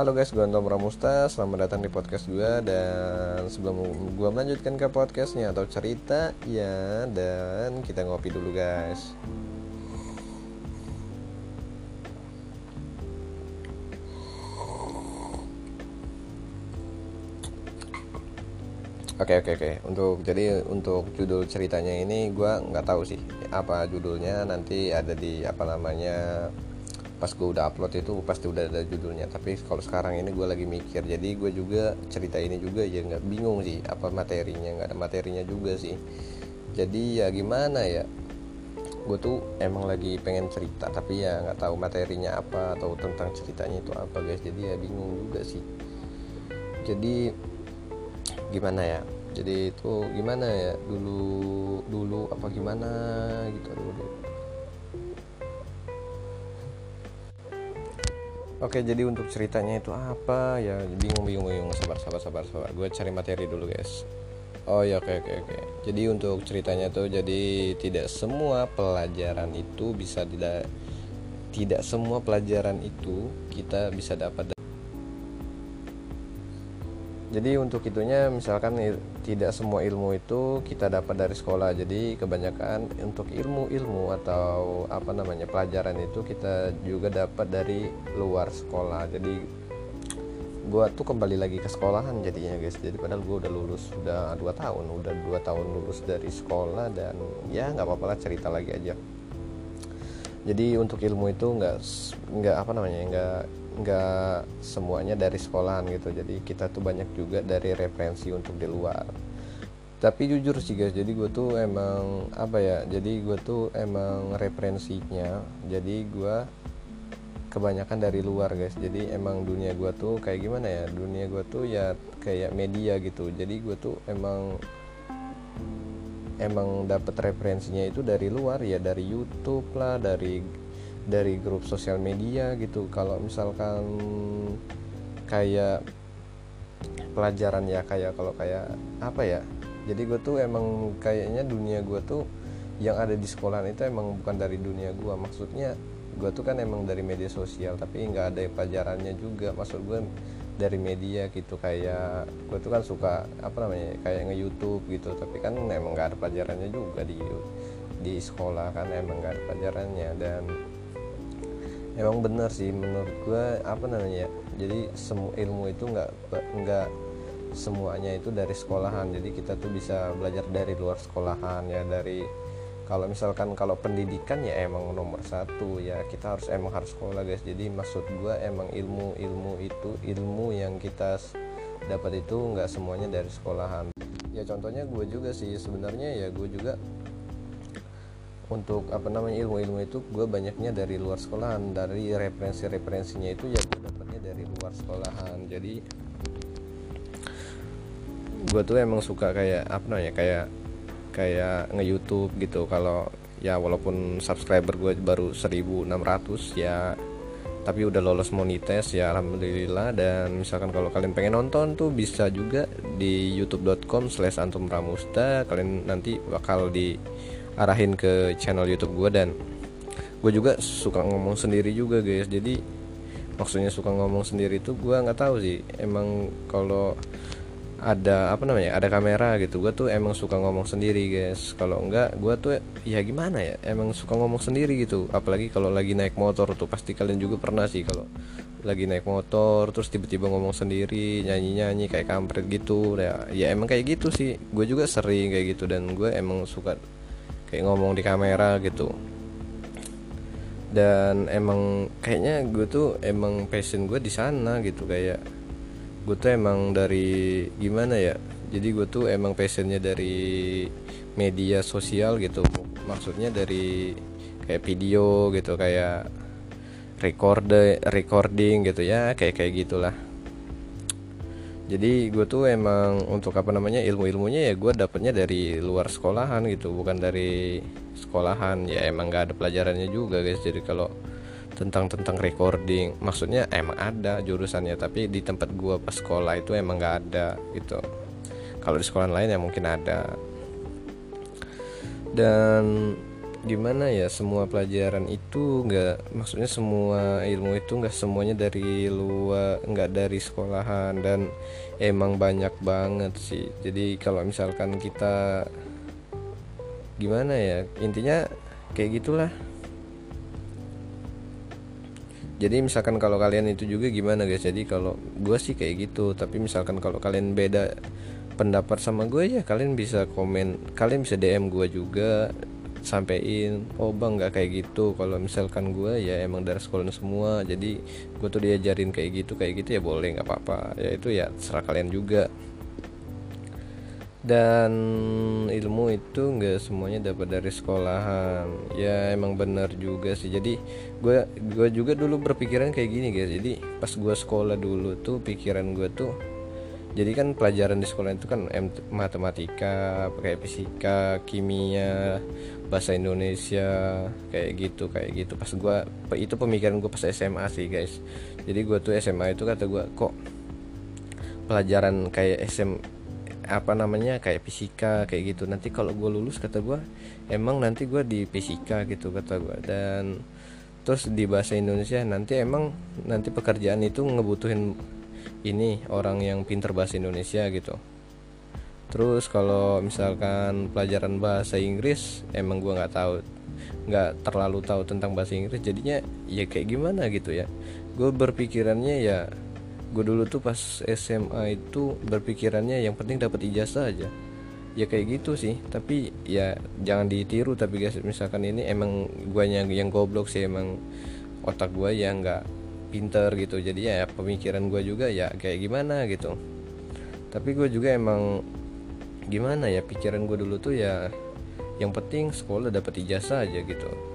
Halo guys, gue Anton Pramusta. Selamat datang di podcast gue Dan sebelum gue melanjutkan ke podcastnya Atau cerita ya Dan kita ngopi dulu guys. Oke oke oke. Untuk jadi untuk judul ceritanya ini gue nggak tahu sih apa judulnya. Nanti ada di apa namanya pas gue udah upload itu pasti udah ada judulnya. Tapi kalau sekarang ini gue lagi mikir jadi gue juga cerita ini juga ya nggak bingung sih apa materinya nggak ada materinya juga sih. Jadi ya gimana ya gue tuh emang lagi pengen cerita tapi ya nggak tahu materinya apa atau tentang ceritanya itu apa guys. Jadi ya bingung juga sih. Jadi gimana ya jadi itu gimana ya dulu dulu apa gimana gitu dulu Oke jadi untuk ceritanya itu apa? Ya bingung bingung bingung. Sabar sabar sabar sabar. Gue cari materi dulu guys. Oh ya oke oke oke. Jadi untuk ceritanya tuh jadi tidak semua pelajaran itu bisa tidak tidak semua pelajaran itu kita bisa dapat jadi untuk itunya misalkan tidak semua ilmu itu kita dapat dari sekolah. Jadi kebanyakan untuk ilmu-ilmu atau apa namanya pelajaran itu kita juga dapat dari luar sekolah. Jadi gua tuh kembali lagi ke sekolahan jadinya guys. Jadi padahal gua udah lulus udah dua tahun udah dua tahun lulus dari sekolah dan ya nggak apa-apa lah cerita lagi aja jadi untuk ilmu itu nggak nggak apa namanya nggak nggak semuanya dari sekolahan gitu. Jadi kita tuh banyak juga dari referensi untuk di luar. Tapi jujur sih guys jadi gue tuh emang apa ya jadi gue tuh emang referensinya jadi gue kebanyakan dari luar guys. Jadi emang dunia gue tuh kayak gimana ya dunia gue tuh ya kayak media gitu. Jadi gue tuh emang emang dapat referensinya itu dari luar ya dari YouTube lah dari dari grup sosial media gitu. Kalau misalkan kayak pelajaran ya kayak kalau kayak apa ya? Jadi gue tuh emang kayaknya dunia gue tuh yang ada di sekolah itu emang bukan dari dunia gue maksudnya gue tuh kan emang dari media sosial tapi nggak ada pelajarannya juga. Maksud gue dari media gitu kayak gue tuh kan suka apa namanya kayak nge YouTube gitu. Tapi kan emang nggak ada pelajarannya juga di di sekolah kan emang nggak ada pelajarannya. Dan emang bener sih menurut gue apa namanya jadi semua ilmu itu nggak nggak semuanya itu dari sekolahan. Jadi kita tuh bisa belajar dari luar sekolahan ya dari kalau misalkan kalau pendidikan ya emang nomor satu ya kita harus emang harus sekolah guys. Jadi maksud gue emang ilmu ilmu itu ilmu yang kita dapat itu nggak semuanya dari sekolahan. Ya contohnya gue juga sih sebenarnya ya gue juga untuk apa namanya ilmu-ilmu itu gue banyaknya dari luar sekolahan. Dari referensi-referensinya itu ya gue dapatnya dari luar sekolahan. Jadi gue tuh emang suka kayak apa namanya kayak kayak nge YouTube gitu. Kalau ya walaupun subscriber gue baru 1600 ya tapi udah lolos monetes ya alhamdulillah. Dan misalkan kalau kalian pengen nonton tuh bisa juga di youtube.com slash antum pramusta. Kalian nanti bakal di arahin ke channel YouTube gue dan gue juga suka ngomong sendiri juga guys. Jadi maksudnya suka ngomong sendiri itu gue nggak tahu sih. Emang kalau ada apa namanya ada kamera gitu. Gue tuh emang suka ngomong sendiri guys. Kalau enggak gue tuh ya gimana ya emang suka ngomong sendiri gitu. Apalagi kalau lagi naik motor tuh pasti kalian juga pernah sih kalau lagi naik motor terus tiba-tiba ngomong sendiri nyanyi-nyanyi kayak kampret gitu. Ya ya emang kayak gitu sih. Gue juga sering kayak gitu dan gue emang suka kayak ngomong di kamera gitu. Dan emang kayaknya gue tuh emang passion gue di sana gitu. Kayak gue tuh emang dari gimana ya jadi gue tuh emang passionnya dari media sosial gitu maksudnya dari kayak video gitu kayak record recording gitu ya kayak kayak gitulah. Jadi gue tuh emang untuk apa namanya ilmu ilmunya ya gue dapetnya dari luar sekolahan gitu bukan dari sekolahan ya emang gak ada pelajarannya juga guys. Jadi kalau tentang tentang recording. Maksudnya emang ada jurusannya tapi di tempat gue pas sekolah itu emang gak ada gitu. Kalau di sekolah lain ya mungkin ada. Dan gimana ya semua pelajaran itu nggak maksudnya semua ilmu itu nggak semuanya dari luar nggak dari sekolahan. Dan emang banyak banget sih. Jadi kalau misalkan kita gimana ya intinya kayak gitulah jadi misalkan kalau kalian itu juga gimana guys? Jadi kalau gue sih kayak gitu. Tapi misalkan kalau kalian beda pendapat sama gue ya kalian bisa komen kalian bisa DM gue juga sampein oh bang nggak kayak gitu. Kalau misalkan gue ya emang dari sekolah semua. Jadi gue tuh diajarin kayak gitu kayak gitu ya boleh nggak apa-apa. Ya itu ya serah kalian juga dan ilmu itu nggak semuanya dapat dari sekolahan. Ya emang benar juga sih. Jadi gue gue juga dulu berpikiran kayak gini guys. Jadi pas gue sekolah dulu tuh pikiran gue tuh jadi kan pelajaran di sekolah itu kan matematika kayak fisika kimia bahasa Indonesia kayak gitu kayak gitu. Pas gue itu pemikiran gue pas SMA sih guys. Jadi gue tuh SMA itu kata gue kok pelajaran kayak SM apa namanya kayak fisika kayak gitu. Nanti kalau gue lulus kata gue emang nanti gue di fisika gitu kata gue dan terus di bahasa Indonesia nanti emang nanti pekerjaan itu ngebutuhin ini orang yang pinter bahasa Indonesia gitu. Terus kalau misalkan pelajaran bahasa Inggris emang gue nggak tahu nggak terlalu tahu tentang bahasa Inggris. Jadinya ya kayak gimana gitu ya. Gue berpikirannya ya gue dulu tuh pas SMA itu berpikirannya yang penting dapat ijazah aja. Ya kayak gitu sih tapi ya jangan ditiru. Tapi guys misalkan ini emang gue yang yang goblok sih emang otak gue yang nggak pinter gitu. Jadi ya pemikiran gue juga ya kayak gimana gitu. Tapi gue juga emang gimana ya pikiran gue dulu tuh ya yang penting sekolah dapat ijazah aja gitu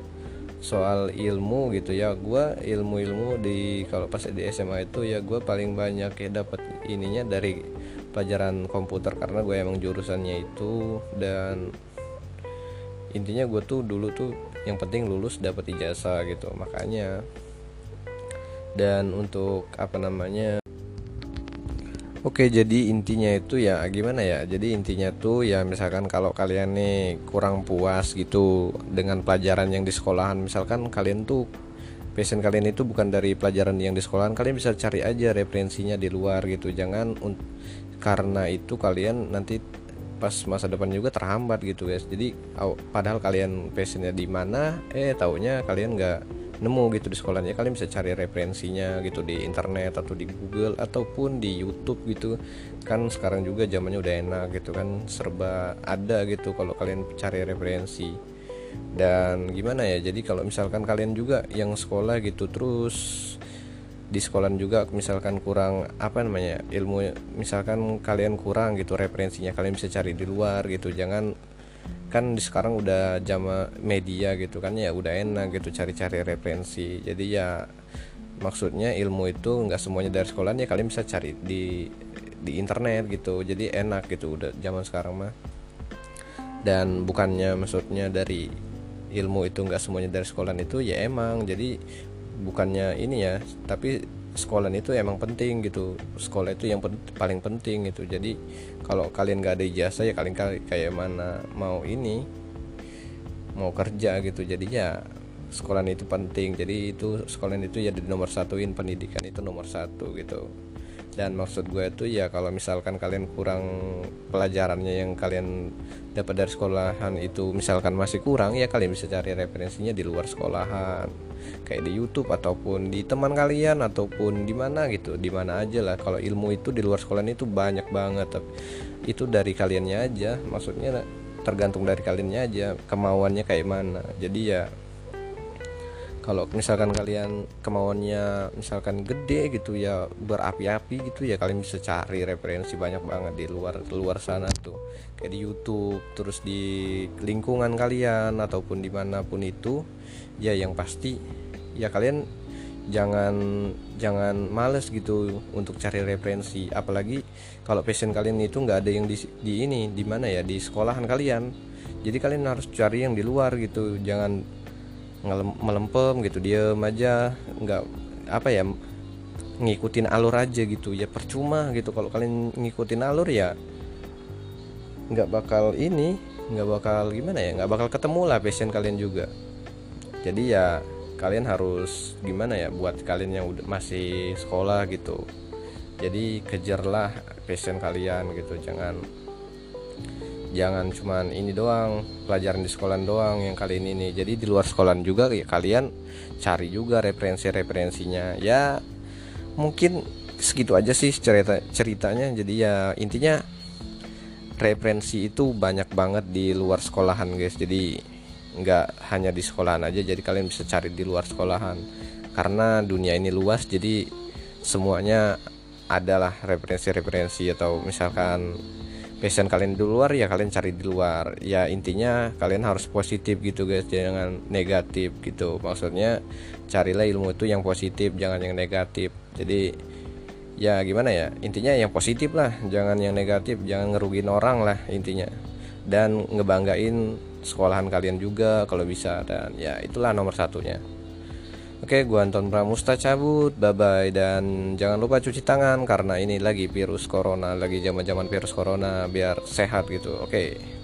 soal ilmu gitu ya. Gue ilmu-ilmu di kalau pas di SMA itu ya gue paling banyak ya dapat ininya dari pelajaran komputer. Karena gue emang jurusannya itu dan intinya gue tuh dulu tuh yang penting lulus dapat ijazah gitu. Makanya dan untuk apa namanya Oke jadi intinya itu ya gimana ya? Jadi intinya tuh ya misalkan kalau kalian nih kurang puas gitu Dengan pelajaran yang di sekolahan Misalkan kalian tuh passion kalian itu bukan dari pelajaran yang di sekolahan Kalian bisa cari aja referensinya di luar gitu. Jangan karena itu kalian nanti pas masa depan juga terhambat gitu guys. Jadi padahal kalian passionnya di mana Eh taunya kalian nggak nemu gitu di sekolahnya. Kalian bisa cari referensinya gitu di internet atau di Google ataupun di YouTube gitu. Kan sekarang juga zamannya udah enak gitu kan serba ada gitu kalau kalian cari referensi. Dan gimana ya jadi kalau misalkan kalian juga yang sekolah gitu terus di sekolah juga misalkan kurang apa namanya ilmu misalkan kalian kurang gitu referensinya kalian bisa cari di luar gitu. Jangan kan di sekarang udah jama media gitu kan ya udah enak gitu cari-cari referensi. Jadi ya maksudnya ilmu itu nggak semuanya dari sekolah ya kalian bisa cari di di internet gitu. Jadi enak gitu udah zaman sekarang mah. Dan bukannya maksudnya dari ilmu itu nggak semuanya dari sekolah itu ya emang. Jadi bukannya ini ya tapi sekolah itu emang penting gitu. Sekolah itu yang pen paling penting gitu. Jadi kalau kalian gak ada ijazah ya kalian kayak mana mau ini mau kerja gitu. Jadi ya sekolah itu penting. Jadi itu sekolah itu ya di nomor satuin pendidikan itu nomor satu gitu. Dan maksud gue itu ya kalau misalkan kalian kurang pelajarannya yang kalian dapat dari sekolahan itu misalkan masih kurang ya kalian bisa cari referensinya di luar sekolahan kayak di YouTube ataupun di teman kalian ataupun di mana gitu. Di mana aja lah. Kalau ilmu itu di luar sekolahan itu banyak banget. Tapi itu dari kaliannya aja. Maksudnya tergantung dari kaliannya aja. Kemauannya kayak mana. Jadi ya kalau misalkan kalian kemauannya misalkan gede gitu ya berapi-api gitu ya kalian bisa cari referensi banyak banget di luar luar sana tuh. Kayak di YouTube terus di lingkungan kalian ataupun di mana pun itu ya yang pasti ya kalian jangan jangan males gitu untuk cari referensi. Apalagi kalau passion kalian itu nggak ada yang di, di ini di mana ya di sekolahan kalian. Jadi kalian harus cari yang di luar gitu. Jangan melempem gitu diem aja nggak apa ya ngikutin alur aja gitu. Ya percuma gitu kalau kalian ngikutin alur ya nggak bakal ini nggak bakal gimana ya nggak bakal ketemu lah passion kalian juga. Jadi ya kalian harus gimana ya buat kalian yang udah masih sekolah gitu. Jadi kejarlah passion kalian gitu jangan jangan cuman ini doang pelajaran di sekolah doang yang kali ini nih. Jadi di luar sekolah juga ya kalian cari juga referensi-referensinya. Ya mungkin segitu aja sih cerita ceritanya. Jadi ya intinya referensi itu banyak banget di luar sekolahan guys. Jadi nggak hanya di sekolahan aja jadi kalian bisa cari di luar sekolahan. Karena dunia ini luas jadi semuanya adalah referensi-referensi atau misalkan passion kalian di luar ya kalian cari di luar. Ya intinya kalian harus positif gitu guys. Jangan negatif gitu. Maksudnya carilah ilmu itu yang positif jangan yang negatif. Jadi ya gimana ya? Intinya yang positif lah. Jangan yang negatif jangan ngerugin orang lah intinya. Dan ngebanggain sekolahan kalian juga kalau bisa. Dan ya itulah nomor satunya Oke, gua Anton Pramusta cabut. Bye bye dan jangan lupa cuci tangan karena ini lagi virus corona, lagi zaman-zaman virus corona biar sehat gitu. Oke.